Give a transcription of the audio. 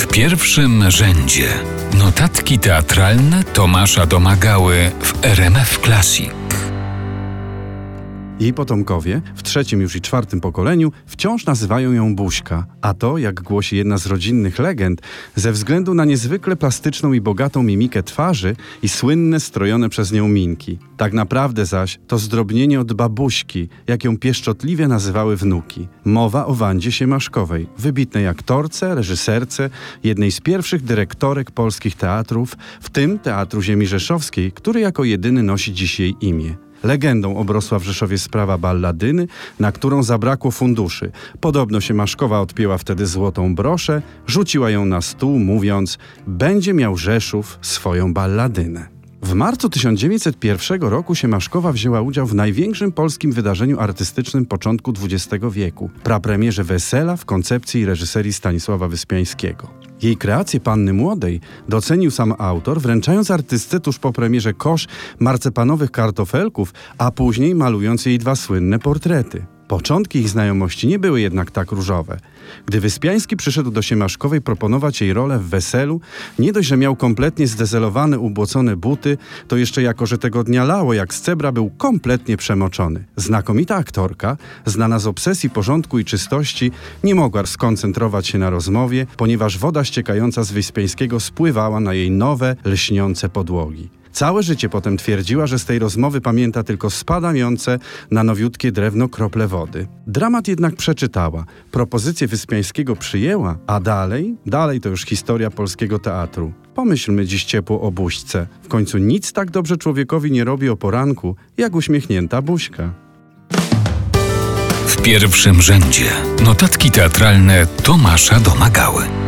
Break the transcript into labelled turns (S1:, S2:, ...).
S1: W pierwszym rzędzie notatki teatralne Tomasza Domagały w RMF Classic.
S2: Jej potomkowie, w trzecim już i czwartym pokoleniu, wciąż nazywają ją Buźka, a to, jak głosi jedna z rodzinnych legend, ze względu na niezwykle plastyczną i bogatą mimikę twarzy i słynne strojone przez nią minki. Tak naprawdę zaś to zdrobnienie od babuśki, jak ją pieszczotliwie nazywały wnuki. Mowa o Wandzie Siemaszkowej, wybitnej aktorce, reżyserce, jednej z pierwszych dyrektorek polskich teatrów, w tym Teatru Ziemi Rzeszowskiej, który jako jedyny nosi dziś jej imię. Legendą obrosła w Rzeszowie sprawa balladyny, na którą zabrakło funduszy. Podobno się Maszkowa odpięła wtedy złotą broszę, rzuciła ją na stół, mówiąc: Będzie miał Rzeszów swoją balladynę. W marcu 1901 roku Siemaszkowa wzięła udział w największym polskim wydarzeniu artystycznym początku XX wieku, prapremierze Wesela w koncepcji i reżyserii Stanisława Wyspiańskiego. Jej kreację Panny Młodej docenił sam autor, wręczając artystce tuż po premierze kosz marcepanowych kartofelków, a później malując jej dwa słynne portrety. Początki ich znajomości nie były jednak tak różowe. Gdy Wyspiański przyszedł do Siemaszkowej proponować jej rolę w weselu, nie dość, że miał kompletnie zdezelowane, ubłocone buty, to jeszcze jako, że tego dnia lało jak z cebra, był kompletnie przemoczony. Znakomita aktorka, znana z obsesji porządku i czystości, nie mogła skoncentrować się na rozmowie, ponieważ woda ściekająca z Wyspiańskiego spływała na jej nowe, lśniące podłogi. Całe życie potem twierdziła, że z tej rozmowy pamięta tylko spadające na nowiutkie drewno krople wody. Dramat jednak przeczytała, propozycję Wyspiańskiego przyjęła, a dalej, dalej to już historia polskiego teatru. Pomyślmy dziś ciepło o buźce. W końcu nic tak dobrze człowiekowi nie robi o poranku, jak uśmiechnięta buźka.
S1: W pierwszym rzędzie notatki teatralne Tomasza Domagały.